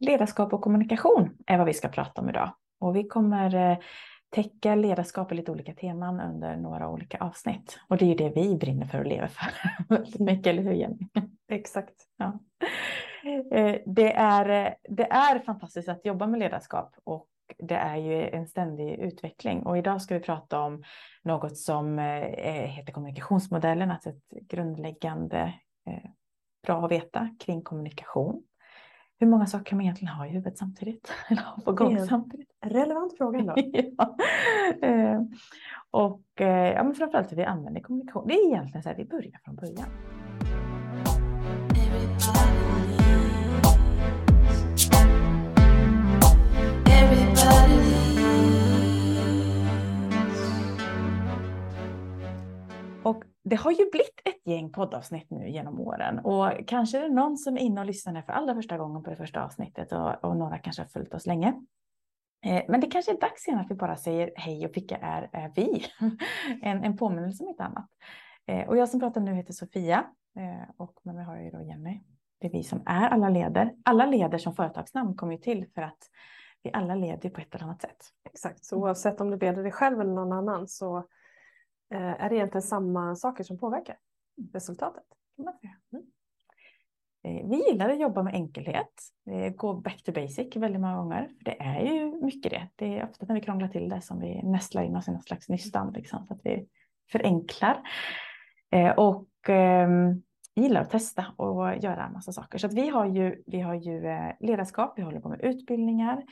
Ledarskap och kommunikation är vad vi ska prata om idag. Och vi kommer eh, täcka ledarskap i lite olika teman under några olika avsnitt. Och det är ju det vi brinner för och lever för väldigt mycket, eller hur Jenny? Exakt. Ja. Eh, det, är, det är fantastiskt att jobba med ledarskap och det är ju en ständig utveckling. Och idag ska vi prata om något som eh, heter kommunikationsmodellen, alltså ett grundläggande bra att veta kring kommunikation. Hur många saker kan man egentligen ha i huvudet samtidigt? Eller ha på gång samtidigt? Relevant fråga ändå. ja. Eh, och eh, ja, men framförallt hur vi använder kommunikation. Det är egentligen så här, vi börjar från början. Det har ju blivit ett gäng poddavsnitt nu genom åren och kanske är det någon som är inne och lyssnar för allra första gången på det första avsnittet och, och några kanske har följt oss länge. Eh, men det kanske är dags igen att vi bara säger hej och vilka är, är vi? en, en påminnelse om inte annat. Eh, och jag som pratar nu heter Sofia eh, och med mig har jag ju då Jenny. Det är vi som är alla leder. Alla leder som företagsnamn kommer ju till för att vi alla leder på ett eller annat sätt. Exakt, så oavsett om du leder dig själv eller någon annan så Eh, är det egentligen samma saker som påverkar resultatet. Mm. Eh, vi gillar att jobba med enkelhet, gå back to basic väldigt många gånger. Det är ju mycket det. Det är ofta när vi krånglar till det som vi nästlar in oss i någon slags nystan, liksom, så att vi förenklar. Eh, och ehm, gillar att testa och göra en massa saker. Så att vi har ju, vi har ju ledarskap, vi håller på med utbildningar,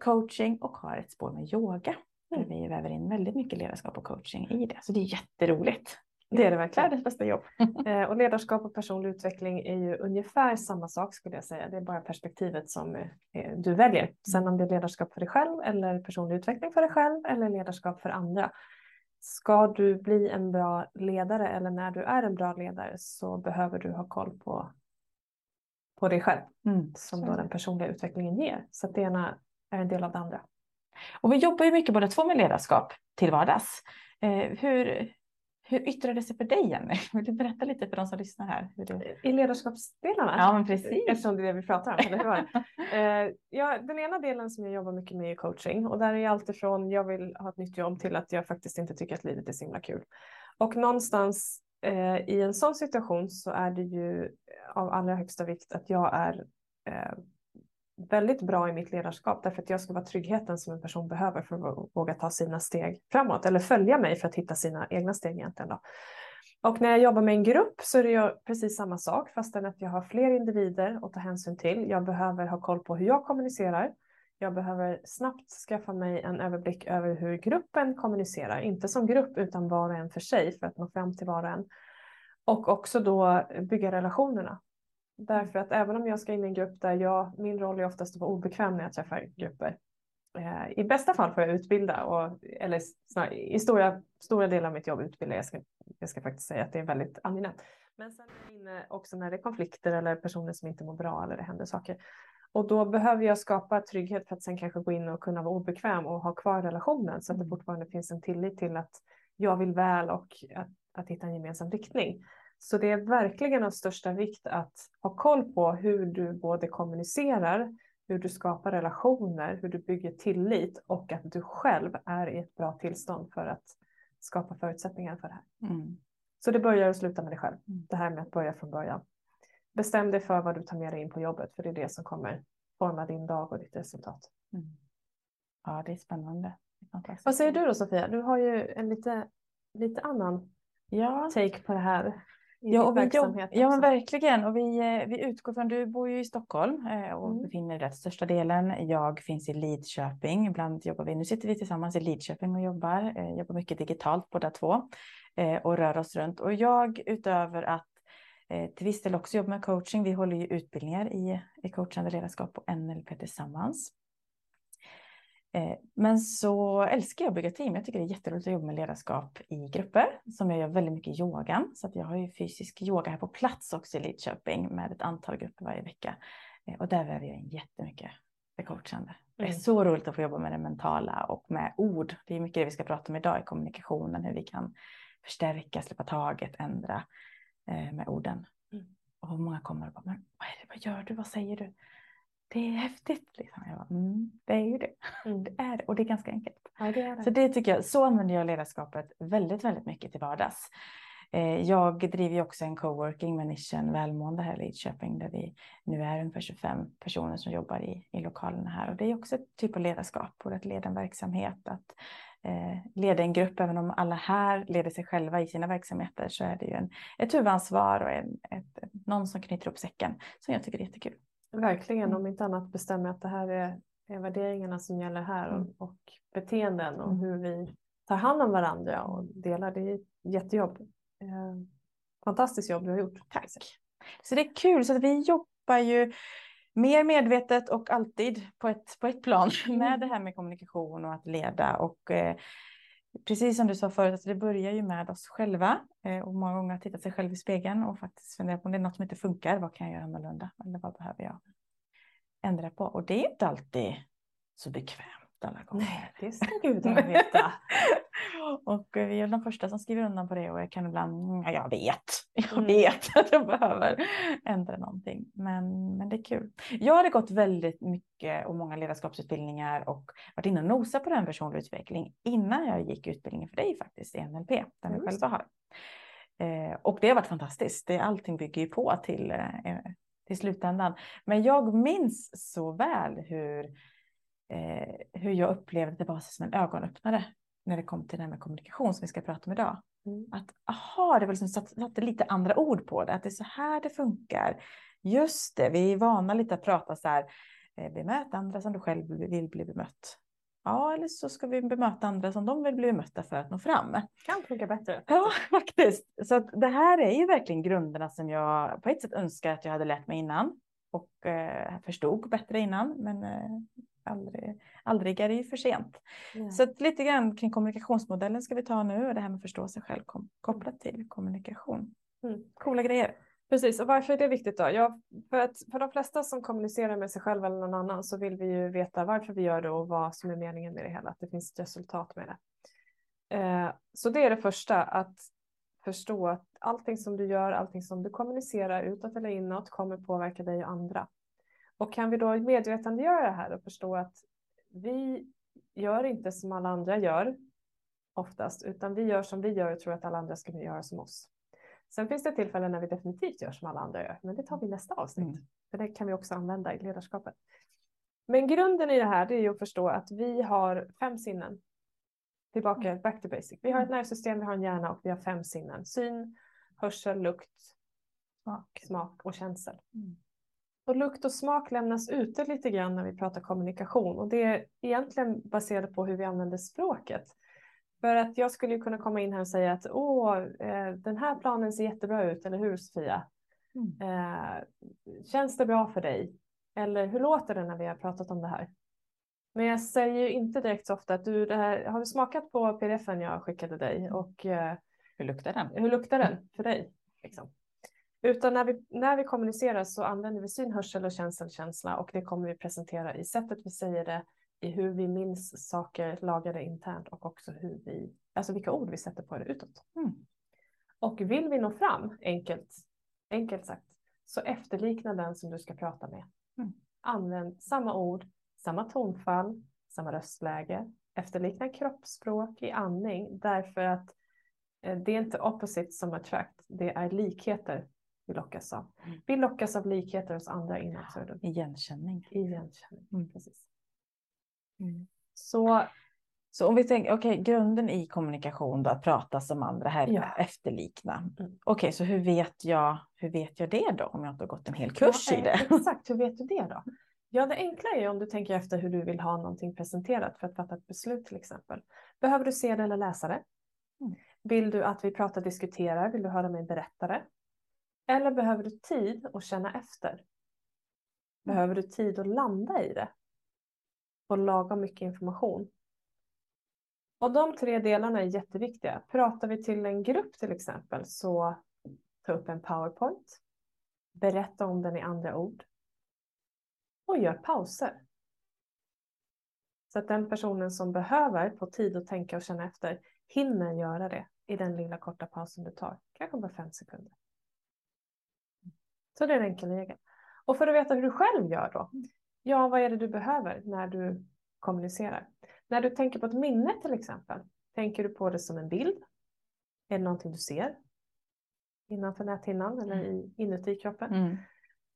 coaching och har ett spår med yoga. Där vi väver in väldigt mycket ledarskap och coaching i det. Så det är jätteroligt. Det är det verkligen. Världens bästa jobb. Eh, och ledarskap och personlig utveckling är ju ungefär samma sak skulle jag säga. Det är bara perspektivet som eh, du väljer. Sen om det är ledarskap för dig själv eller personlig utveckling för dig själv eller ledarskap för andra. Ska du bli en bra ledare eller när du är en bra ledare så behöver du ha koll på, på dig själv. Mm, som då den personliga utvecklingen ger. Så att det ena är en del av det andra. Och vi jobbar ju mycket båda två med ledarskap till vardags. Eh, hur, hur yttrar det sig för dig Jenny? Vill du berätta lite för de som lyssnar här? Du... I ledarskapsdelarna? Ja, men precis. Eftersom det är det vi pratar om. Eller eh, ja, den ena delen som jag jobbar mycket med är coaching och där är alltifrån jag vill ha ett nytt jobb till att jag faktiskt inte tycker att livet är så himla kul. Och någonstans eh, i en sån situation så är det ju av allra högsta vikt att jag är eh, väldigt bra i mitt ledarskap därför att jag ska vara tryggheten som en person behöver för att våga ta sina steg framåt eller följa mig för att hitta sina egna steg egentligen. Då. Och när jag jobbar med en grupp så är det precis samma sak fastän att jag har fler individer att ta hänsyn till. Jag behöver ha koll på hur jag kommunicerar. Jag behöver snabbt skaffa mig en överblick över hur gruppen kommunicerar, inte som grupp utan var och en för sig för att nå fram till var och en. Och också då bygga relationerna Därför att även om jag ska in i en grupp där jag, min roll är oftast att vara obekväm när jag träffar grupper. Eh, I bästa fall får jag utbilda, och, eller snarare, i stora, stora delar av mitt jobb utbilda. Jag ska, jag ska faktiskt säga att det är väldigt angenämt. Men sen är jag inne också när det är konflikter eller personer som inte mår bra eller det händer saker. Och då behöver jag skapa trygghet för att sen kanske gå in och kunna vara obekväm och ha kvar relationen så att det mm. fortfarande finns en tillit till att jag vill väl och att, att hitta en gemensam riktning. Så det är verkligen av största vikt att ha koll på hur du både kommunicerar, hur du skapar relationer, hur du bygger tillit och att du själv är i ett bra tillstånd för att skapa förutsättningar för det här. Mm. Så det börjar och slutar med dig själv. Mm. Det här med att börja från början. Bestäm dig för vad du tar med dig in på jobbet, för det är det som kommer forma din dag och ditt resultat. Mm. Ja, det är spännande. Vad säger du då Sofia? Du har ju en lite, lite annan ja. take på det här. Ja, och vi jobb, ja men verkligen. Och vi, eh, vi utgår från, du bor ju i Stockholm eh, och mm. befinner dig rätt största delen. Jag finns i Lidköping. Ibland jobbar vi, nu sitter vi tillsammans i Lidköping och jobbar. Eh, jobbar mycket digitalt båda två och rör oss runt. Och jag utöver att till viss del också jobbar med coaching. Vi håller ju utbildningar i, i coachande ledarskap och NLP tillsammans. Eh, men så älskar jag att bygga team. Jag tycker det är jätteroligt att jobba med ledarskap i grupper som jag gör väldigt mycket yogan. Så att jag har ju fysisk yoga här på plats också i Lidköping med ett antal grupper varje vecka. Eh, och där väver jag in jättemycket det coachande. Det är mm. så roligt att få jobba med det mentala och med ord. Det är mycket det vi ska prata om idag i kommunikationen, hur vi kan förstärka, släppa taget, ändra eh, med orden. Mm. Och många kommer och bara, men vad, är det, vad gör du, vad säger du? Det är häftigt. Liksom. Jag bara, mm, det är ju det. Mm. det är det. Och det är ganska enkelt. Ja, det är det. Så det tycker jag, så använder jag ledarskapet väldigt, väldigt mycket till vardags. Eh, jag driver ju också en coworking med nischen välmående här i Lidköping där vi nu är ungefär 25 personer som jobbar i, i lokalerna här och det är också ett typ av ledarskap, både att leda en verksamhet, att eh, leda en grupp, även om alla här leder sig själva i sina verksamheter så är det ju en, ett huvudansvar och en, ett, någon som knyter upp säcken som jag tycker är jättekul. Verkligen, Mm. om inte annat bestämmer att det här är, är värderingarna som gäller här och, Mm. och beteenden och Mm. hur vi tar hand om varandra och delar. Det är ett jättejobb. Eh, fantastiskt jobb du har gjort. Tack. Så det är kul, så att vi jobbar ju mer medvetet och alltid på ett, på ett plan med det här med kommunikation och att leda. Och eh, precis som du sa förut, att det börjar ju med oss själva eh, och många gånger att titta sig själv i spegeln och faktiskt fundera på om det är något som inte funkar. Vad kan jag göra annorlunda? Eller vad behöver jag ändra på? Och det är inte alltid så bekvämt alla gånger. Nej, det ska gudarna veta. Och eh, vi är de första som skriver undan på det och jag kan ibland, "Mm, ja, jag vet, jag Mm. vet att jag behöver ändra någonting. Men, men det är kul. Jag hade gått väldigt mycket och många ledarskapsutbildningar och varit inne och nosat på den personlig utveckling innan jag gick utbildningen för dig faktiskt i NLP, den vi själva har. Eh, och det har varit fantastiskt. Det, allting bygger ju på till, eh, till slutändan. Men jag minns så väl hur, eh, hur jag upplevde det var som en ögonöppnare när det kom till det här med kommunikation som vi ska prata om idag. Mm. Att aha, det var liksom satt, satte lite andra ord på det, att det är så här det funkar. Just det, vi är vana lite att prata så här, eh, bemöt andra som du själv vill bli bemött. Ja, eller så ska vi bemöta andra som de vill bli bemötta för att nå fram. Kan funka bättre. Ja, faktiskt. Så det här är ju verkligen grunderna som jag på ett sätt önskar att jag hade lärt mig innan och eh, förstod bättre innan, men eh, aldrig, aldrig är det ju för sent. Ja. Så lite grann kring kommunikationsmodellen ska vi ta nu och det här med förstå sig själv kopplat till kommunikation. Mm. Coola grejer. Precis, och varför är det viktigt då? Ja, för, att för de flesta som kommunicerar med sig själv eller någon annan så vill vi ju veta varför vi gör det och vad som är meningen med det hela, att det finns ett resultat med det. Eh, så det är det första, att förstå att allting som du gör, allting som du kommunicerar utåt eller inåt kommer påverka dig och andra. Och kan vi då medvetandegöra det här och förstå att vi gör inte som alla andra gör oftast, utan vi gör som vi gör och tror att alla andra ska göra som oss. Sen finns det tillfällen när vi definitivt gör som alla andra gör, men det tar vi i nästa avsnitt. Mm. För det kan vi också använda i ledarskapet. Men grunden i det här det är ju att förstå att vi har fem sinnen. Tillbaka, back to basic. Vi har ett nervsystem, vi har en hjärna och vi har fem sinnen. Syn, hörsel, lukt, Smak. smak och känsel. Mm. Och lukt och smak lämnas ute lite grann när vi pratar kommunikation och det är egentligen baserat på hur vi använder språket. För att jag skulle ju kunna komma in här och säga att åh, eh, den här planen ser jättebra ut, eller hur Sofia? Mm. Eh, känns det bra för dig? Eller hur låter det när vi har pratat om det här? Men jag säger ju inte direkt så ofta att du, här, har du smakat på pdfen jag skickade dig och eh, Hur luktar den? hur luktar den för dig? Liksom. Utan när vi, när vi kommunicerar så använder vi syn, hörsel och känselkänsla och det kommer vi presentera i sättet vi säger det, i hur vi minns saker lagade internt och också hur vi, alltså vilka ord vi sätter på det utåt. Mm. Och vill vi nå fram, enkelt, enkelt sagt, så efterlikna den som du ska prata med. Mm. Använd samma ord, samma tonfall, samma röstläge, efterlikna kroppsspråk i andning därför att eh, det är inte opposite som attract, det är likheter vi lockas av. Mm. Vi lockas av likheter hos andra det Igenkänning. igenkänning. Mm. Precis. Mm. Så Så om vi tänker, okej, grunden i kommunikation då, att prata som andra, här, Ja. efterlikna. Mm. Okej, så hur vet, jag, hur vet jag det då, om jag inte har gått en hel kurs Ja, i det? Exakt, hur vet du det då? Ja, det enkla är ju om du tänker efter hur du vill ha någonting presenterat för att fatta ett beslut till exempel. Behöver du se det eller läsa det? Mm. Vill du att vi pratar och diskuterar? Vill du höra mig berätta det? Eller behöver du tid att känna efter? Behöver du tid att landa i det? Och lagom mycket information? Och de tre delarna är jätteviktiga. Pratar vi till en grupp till exempel så ta upp en powerpoint. Berätta om den i andra ord. Och gör pauser. Så att den personen som behöver få tid att tänka och känna efter hinner göra det i den lilla korta pausen du tar. Kanske bara fem sekunder. Så det är en enkel regel. Och för att veta hur du själv gör då. Ja, vad är det du behöver när du kommunicerar? När du tänker på ett minne till exempel, tänker du på det som en bild? Är det någonting du ser innanför näthinnan eller i, inuti kroppen? Mm.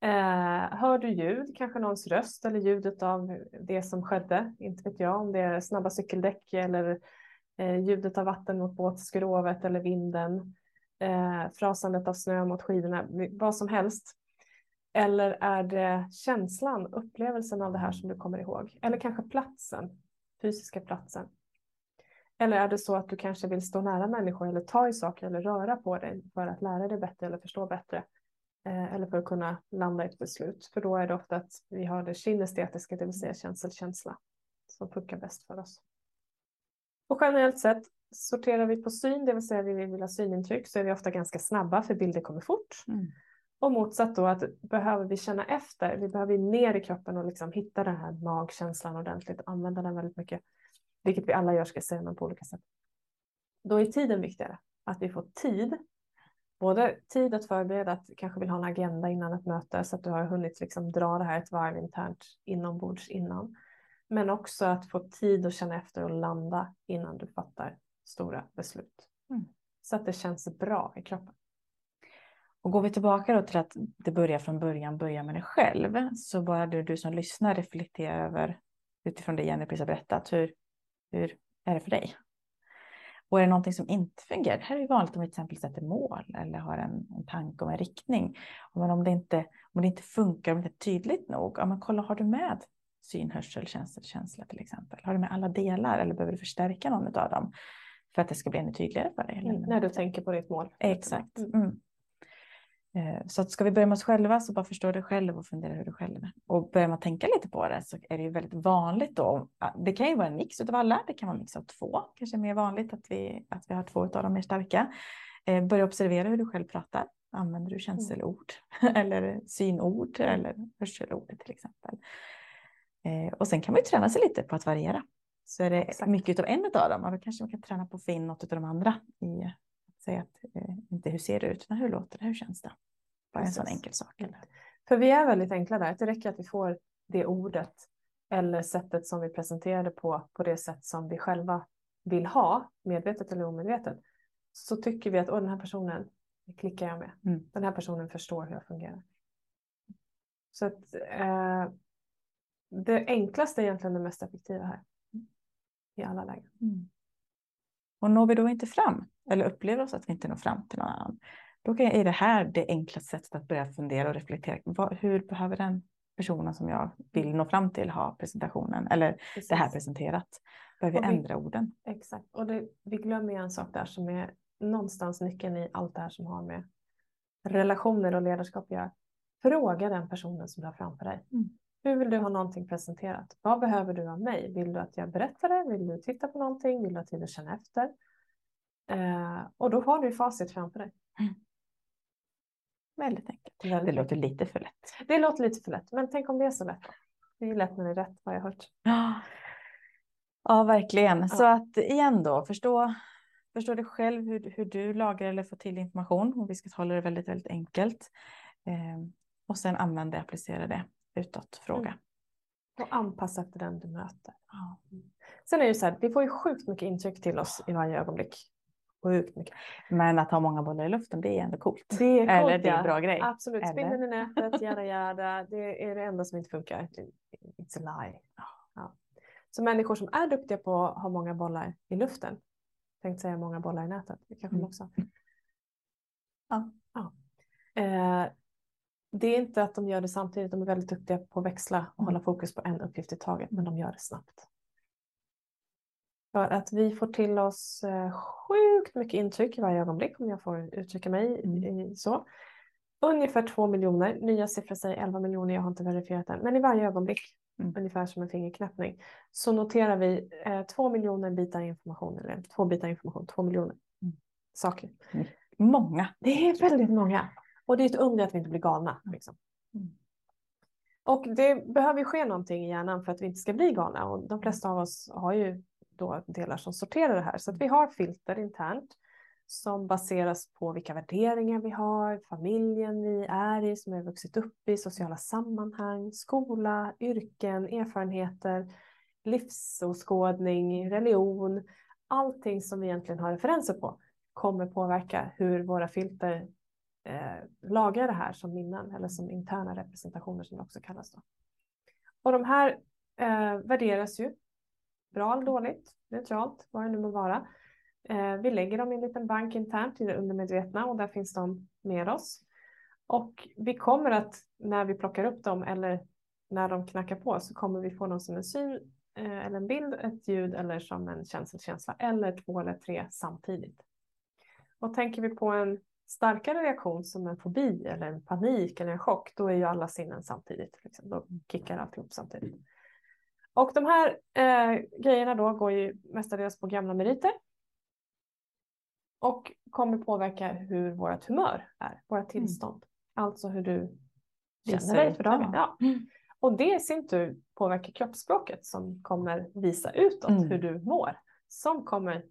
Eh, hör du ljud, kanske någons röst eller ljudet av det som skedde? Inte vet jag om det är snabba cykeldäck eller eh, ljudet av vatten mot båtskrovet eller vinden, eh, frasandet av snö mot skidorna, vad som helst. Eller är det känslan, upplevelsen av det här som du kommer ihåg? Eller kanske platsen, fysiska platsen. Eller är det så att du kanske vill stå nära människor eller ta i saker eller röra på dig för att lära dig bättre eller förstå bättre? Eh, eller för att kunna landa i ett beslut. För då är det ofta att vi har det kinestetiska, det vill säga känselkänsla, som funkar bäst för oss. Och generellt sett sorterar vi på syn, det vill säga vi vill ha synintryck, så är vi ofta ganska snabba för bilder kommer fort. Mm. Och motsatt då att behöver vi känna efter, vi behöver ner i kroppen och liksom hitta den här magkänslan ordentligt, använda den väldigt mycket, vilket vi alla gör ska säga, men på olika sätt. Då är tiden viktigare, att vi får tid, både tid att förbereda, att kanske vill ha en agenda innan ett möte så att du har hunnit liksom dra det här ett varv internt inombords innan. Men också att få tid att känna efter och landa innan du fattar stora beslut. Mm. Så att det känns bra i kroppen. Och går vi tillbaka då till att det börjar från början, börja med dig själv, så bara du, du som lyssnar reflektera över utifrån det Jenny precis har berättat, hur, hur är det för dig? Och är det någonting som inte fungerar? Det här är vanligt om vi till exempel sätter mål eller har en, en tanke om en riktning. Men om det, inte, om det inte funkar, om det inte är tydligt nog, ja, men kolla, har du med syn, hörsel, känsel, känsla till exempel? Har du med alla delar eller behöver du förstärka någon av dem? För att det ska bli ännu tydligare för dig. Mm, när du tänker på ditt mål. Exakt. Mm. mm. Eh, så att ska vi börja med oss själva så bara förstå det själv och fundera hur du själv är. Och börjar man tänka lite på det så är det ju väldigt vanligt då. Det kan ju vara en mix av alla. Det kan vara en mix av två. Kanske mer vanligt att vi, att vi har två av dem mer starka. Eh, börja observera hur du själv pratar. Använder du känselord eller synord eller hörselord till exempel. Eh, och sen kan man ju träna sig lite på att variera. Så är det Exakt. mycket av en av dem, då kanske man kan träna på att få in något av de andra i att säga att eh, inte hur ser det ut, utan hur låter det, hur känns det? Bara Precis. en sån enkel sak. Eller? För vi är väldigt enkla där, det räcker att vi får det ordet eller sättet som vi presenterade på, på det sätt som vi själva vill ha, medvetet eller omedvetet, så tycker vi att den här personen klickar jag med. Mm. Den här personen förstår hur jag fungerar. Så att eh, det enklaste är egentligen det mest effektiva här. Alla lägen. Mm. Och når vi då inte fram eller upplever oss att vi inte når fram till någon annan. Då är det här det enklaste sättet att börja fundera och reflektera. hur behöver den personen som jag vill nå fram till ha presentationen eller Precis. det här presenterat? Behöver vi, ändra orden? Exakt, och det, vi glömmer en sak där som är någonstans nyckeln i allt det här som har med relationer och ledarskap att göra. Fråga den personen som du har framför dig. Mm. Hur vill du ha någonting presenterat? Vad behöver du av mig? Vill du att jag berättar det? Vill du titta på någonting? Vill du ha tid att känna efter? Eh, och då har du facit framför dig. Mm. Väldigt enkelt. Väldigt det låter lite för lätt. Det låter lite för lätt, men tänk om det är så lätt. Det är lätt när det är rätt, har jag hört. Ja, verkligen. Ja. Så att igen då, förstå, förstå dig själv hur, hur du lagrar eller får till information. Och vi ska hålla det väldigt, väldigt enkelt. Eh, och sen använda och applicera det utåt fråga. Mm. Och anpassa efter den du möter. Ja. Sen är det så här, vi får ju sjukt mycket intryck till oss i varje ögonblick. Sjukt mycket. Men att ha många bollar i luften, det är ändå coolt. Det är coolt, Eller det är en bra grej. Absolut, spindeln i nätet, jada jada. Det är det enda som inte funkar. It's a lie. Ja. Så människor som är duktiga på att ha många bollar i luften, tänkte säga många bollar i nätet, det kanske mm. också. Ja. ja. Eh, det är inte att de gör det samtidigt, de är väldigt duktiga på att växla och mm. hålla fokus på en uppgift i taget, men de gör det snabbt. För att vi får till oss eh, sjukt mycket intryck i varje ögonblick, om jag får uttrycka mig mm. så. Ungefär två miljoner, nya siffror säger 11 miljoner, jag har inte verifierat det, men i varje ögonblick, mm. ungefär som en fingerknäppning, så noterar vi eh, två miljoner bitar information, eller två bitar information, två miljoner mm. saker. Många. Det är väldigt många. Och det är ett under att vi inte blir galna. Liksom. Mm. Och det behöver ju ske någonting i hjärnan för att vi inte ska bli galna. Och de flesta av oss har ju då delar som sorterar det här. Så vi har filter internt som baseras på vilka värderingar vi har, familjen vi är i, som vi har vuxit upp i, sociala sammanhang, skola, yrken, erfarenheter, livsåskådning, religion. Allting som vi egentligen har referenser på kommer påverka hur våra filter eh, lagra det här som minnen eller som interna representationer som det också kallas. Då. Och de här eh, värderas ju bra eller dåligt, neutralt, vad det nu må vara. Eh, vi lägger dem i en liten bank internt i det undermedvetna och där finns de med oss. Och vi kommer att när vi plockar upp dem eller när de knackar på så kommer vi få dem som en syn eh, eller en bild, ett ljud eller som en känselkänsla eller två eller tre samtidigt. Och tänker vi på en starkare reaktion som en fobi eller en panik eller en chock, då är ju alla sinnen samtidigt. Liksom. Då kickar alltihop samtidigt. Och de här eh, grejerna då går ju mestadels på gamla meriter. Och kommer påverka hur vårt humör är, våra mm. tillstånd. Mm. Alltså hur du känner dig för dagen. Ja. Mm. Och det i sin tur påverkar kroppsspråket som kommer visa utåt mm. hur du mår. Som kommer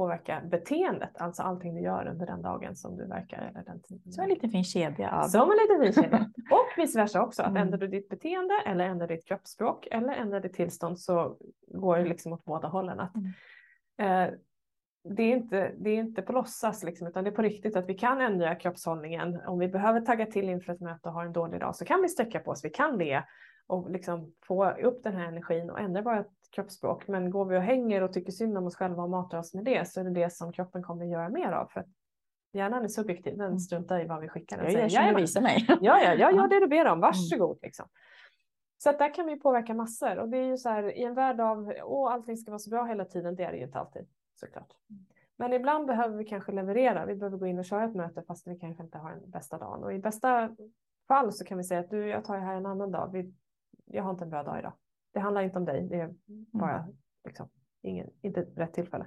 påverka beteendet, alltså allting du gör under den dagen som du verkar eller den tiden. Som en liten fin kedja. Av... Som en liten fin kedja. Och vice versa också, att mm. ändrar du ditt beteende eller ändrar ditt kroppsspråk eller ändrar ditt tillstånd så går det liksom åt båda hållen. Att, mm. eh, det, är inte, det är inte på låtsas liksom, utan det är på riktigt att vi kan ändra kroppshållningen. Om vi behöver tagga till inför ett möte och har en dålig dag så kan vi sträcka på oss, vi kan le och liksom få upp den här energin och ändra vårt kroppsspråk. Men går vi och hänger och tycker synd om oss själva och matar oss med det så är det det som kroppen kommer göra mer av. För hjärnan är subjektiv, den mm. struntar i vad vi skickar. Den jag säger, jag visa mig. Ja, ja, ja, ja, det du ber om, mm. varsågod. Liksom. Så att där kan vi påverka massor och det är ju så här i en värld av åh, allting ska vara så bra hela tiden. Det är det ju inte alltid såklart. Men ibland behöver vi kanske leverera. Vi behöver gå in och köra ett möte fast vi kanske inte har den bästa dagen. Och i bästa fall så kan vi säga att du, jag tar det här en annan dag. Vi, jag har inte en bra dag idag. Det handlar inte om dig. Det är bara mm. liksom, ingen, inte rätt tillfälle.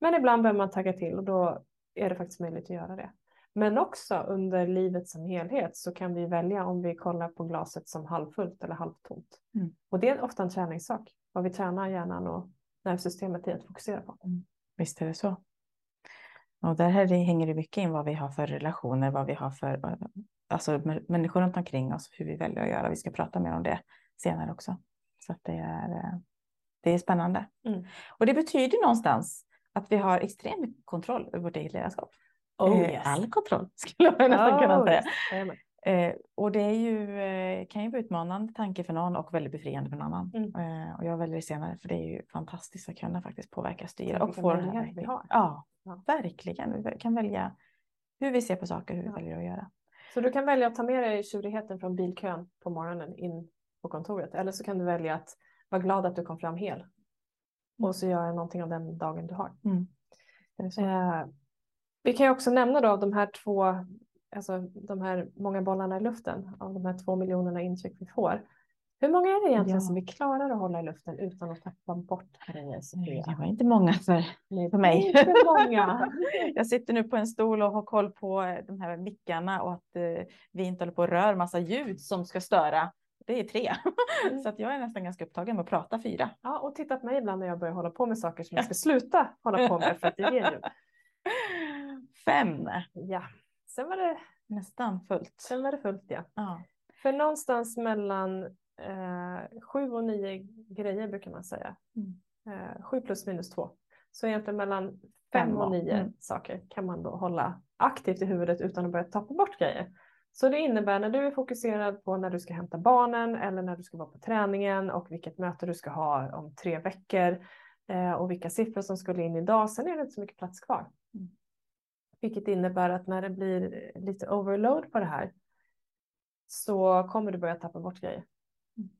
Men ibland behöver man tagga till och då är det faktiskt möjligt att göra det. Men också under livet som helhet så kan vi välja om vi kollar på glaset som halvfullt eller halvtomt. Mm. Och det är ofta en träningssak. Vad vi tränar hjärnan och nervsystemet i att fokusera på. Mm. Visst är det så. Och där hänger det mycket in vad vi har för relationer, vad vi har för alltså, människor runt omkring oss, hur vi väljer att göra. Vi ska prata mer om det senare också. Så att det, är, eh, det är spännande. Mm. Och det betyder någonstans att vi har extrem kontroll över vårt eget ledarskap. Oh, yes. All kontroll skulle man nästan oh, kunna säga. Yes. Eh, och det är ju, eh, kan ju vara utmanande tanke för någon och väldigt befriande för någon annan. Mm. Eh, och jag väljer det senare för det är ju fantastiskt att kunna faktiskt påverka, styra och få det här. Vi har. Ja, ja, verkligen. Vi kan välja hur vi ser på saker, hur vi ja. väljer att göra. Så du kan välja att ta med dig tjurigheten från bilkön på morgonen in på kontoret. Eller så kan du välja att vara glad att du kom fram hel. Och så göra någonting av den dagen du har. Mm. Eh, vi kan ju också nämna då de här två alltså de här många bollarna i luften av de här två miljonerna intryck vi får. Hur många är det egentligen ja. som vi klarar att hålla i luften utan att tappa bort grejer? Det var inte många för, för mig. Inte många. jag sitter nu på en stol och har koll på eh, de här mickarna och att eh, vi inte håller på och rör massa ljud som ska störa. Det är tre. Mm. Så att jag är nästan ganska upptagen med att prata fyra. Ja, och titta på mig ibland när jag börjar hålla på med saker som jag ska sluta hålla på med för att det ger ljud. Fem. Ja. Sen var det nästan fullt. Sen var det fullt ja. ja. För någonstans mellan eh, sju och nio grejer brukar man säga. Mm. Eh, sju plus minus två. Så egentligen mellan fem och nio mm. saker kan man då hålla aktivt i huvudet utan att börja tappa bort grejer. Så det innebär när du är fokuserad på när du ska hämta barnen eller när du ska vara på träningen och vilket möte du ska ha om tre veckor eh, och vilka siffror som skulle in idag. Sen är det inte så mycket plats kvar. Mm. Vilket innebär att när det blir lite overload på det här så kommer du börja tappa bort grejer. Mm.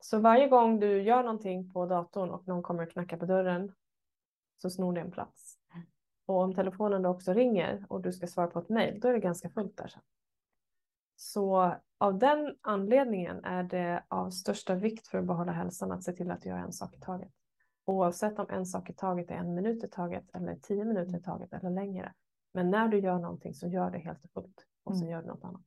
Så varje gång du gör någonting på datorn och någon kommer att knacka på dörren så snor det en plats. Mm. Och om telefonen då också ringer och du ska svara på ett mejl, då är det ganska fullt där sen. Så av den anledningen är det av största vikt för att behålla hälsan att se till att göra en sak i taget. Oavsett om en sak i taget är en minut i taget eller tio minuter i taget eller längre. Men när du gör någonting så gör det helt och fullt och så mm. gör du något annat.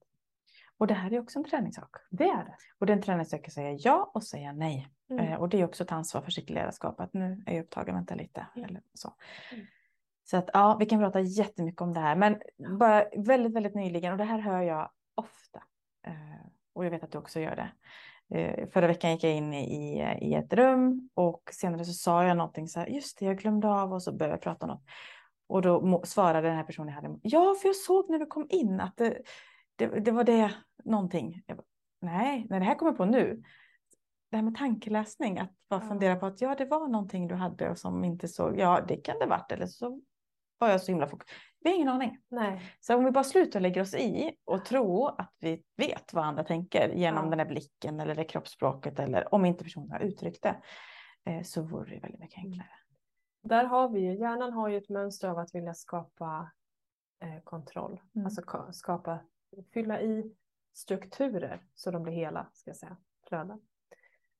Och det här är också en träningssak. Det är det. Och det är en träningssak att säga ja och säga nej. Mm. Eh, och det är också ett ansvar för sitt ledarskap att nu är jag upptagen, vänta lite. Mm. Eller så. Mm. Så att ja, vi kan prata jättemycket om det här, men bara väldigt, väldigt nyligen och det här hör jag ofta. Eh, och jag vet att du också gör det. Eh, förra veckan gick jag in i, i ett rum och senare så sa jag någonting så här, just det, jag glömde av och så började jag prata om något. Och då svarade den här personen jag hade, ja, för jag såg när du kom in att det, det, det var det någonting. Bara, nej, när det här kommer på nu. Det här med tankeläsning, att bara ja. fundera på att ja, det var någonting du hade och som inte såg, ja, det kan det varit, eller så var jag så himla fokuserad. Vi har ingen aning. Nej. Så om vi bara slutar lägga oss i och tro att vi vet vad andra tänker genom ja. den här blicken eller det kroppsspråket eller om inte personen har uttryckt det eh, så vore det väldigt mycket enklare. Där har vi ju, hjärnan har ju ett mönster av att vilja skapa eh, kontroll, mm. alltså skapa, fylla i strukturer så de blir hela, ska jag säga, flöden.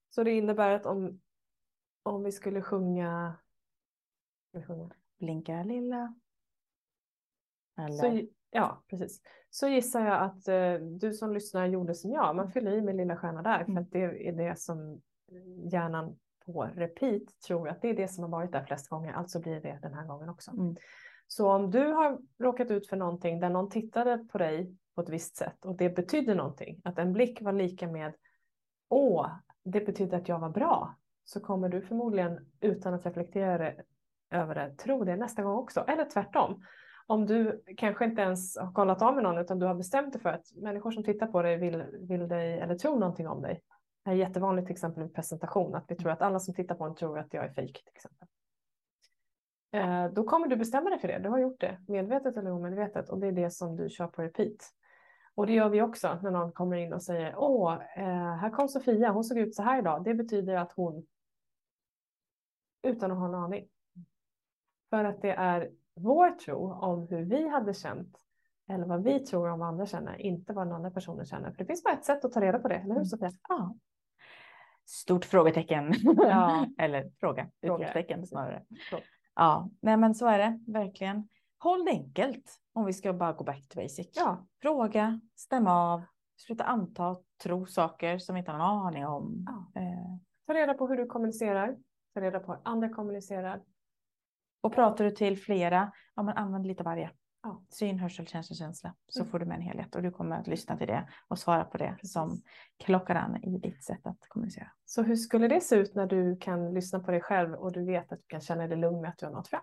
Så det innebär att om, om vi skulle sjunga, vi sjunga Blinka lilla. Eller? Så, ja, precis. Så gissar jag att eh, du som lyssnar gjorde som jag. Man fyller i med lilla stjärna där för mm. att det är det som hjärnan på repeat tror att det är det som har varit där flest gånger. Alltså blir det den här gången också. Mm. Så om du har råkat ut för någonting där någon tittade på dig på ett visst sätt och det betyder någonting, att en blick var lika med åh, det betyder att jag var bra, så kommer du förmodligen utan att reflektera över det tro det nästa gång också. Eller tvärtom. Om du kanske inte ens har kollat av med någon utan du har bestämt dig för att människor som tittar på dig vill, vill dig eller tror någonting om dig. Det är jättevanligt till exempel vid presentation att vi tror att alla som tittar på en tror att jag är fejk till exempel. Eh, då kommer du bestämma dig för det. Du har gjort det medvetet eller omedvetet och det är det som du kör på repeat. Och det gör vi också när någon kommer in och säger åh, eh, här kom Sofia, hon såg ut så här idag. Det betyder att hon utan att ha en aning för att det är vår tro om hur vi hade känt eller vad vi tror om vad andra känner, inte vad den andra personen känner. För det finns bara ett sätt att ta reda på det, eller hur mm. Sofia? Ja. Stort frågetecken. Ja. eller fråga, utropstecken snarare. Fråga. Ja, nej men så är det verkligen. Håll det enkelt om vi ska bara gå back to basic. Ja. Fråga, stämma av, sluta anta, tro saker som vi inte har en aning om. Ja. Eh. Ta reda på hur du kommunicerar, ta reda på hur andra kommunicerar och pratar du till flera, ja men använd lite varje. Ja. Syn, hörsel, känsla, känsla. Så mm. får du med en helhet och du kommer att lyssna till det och svara på det Precis. som klockar an i ditt sätt att kommunicera. Så hur skulle det se ut när du kan lyssna på dig själv och du vet att du kan känna dig lugn med att du har nått fram?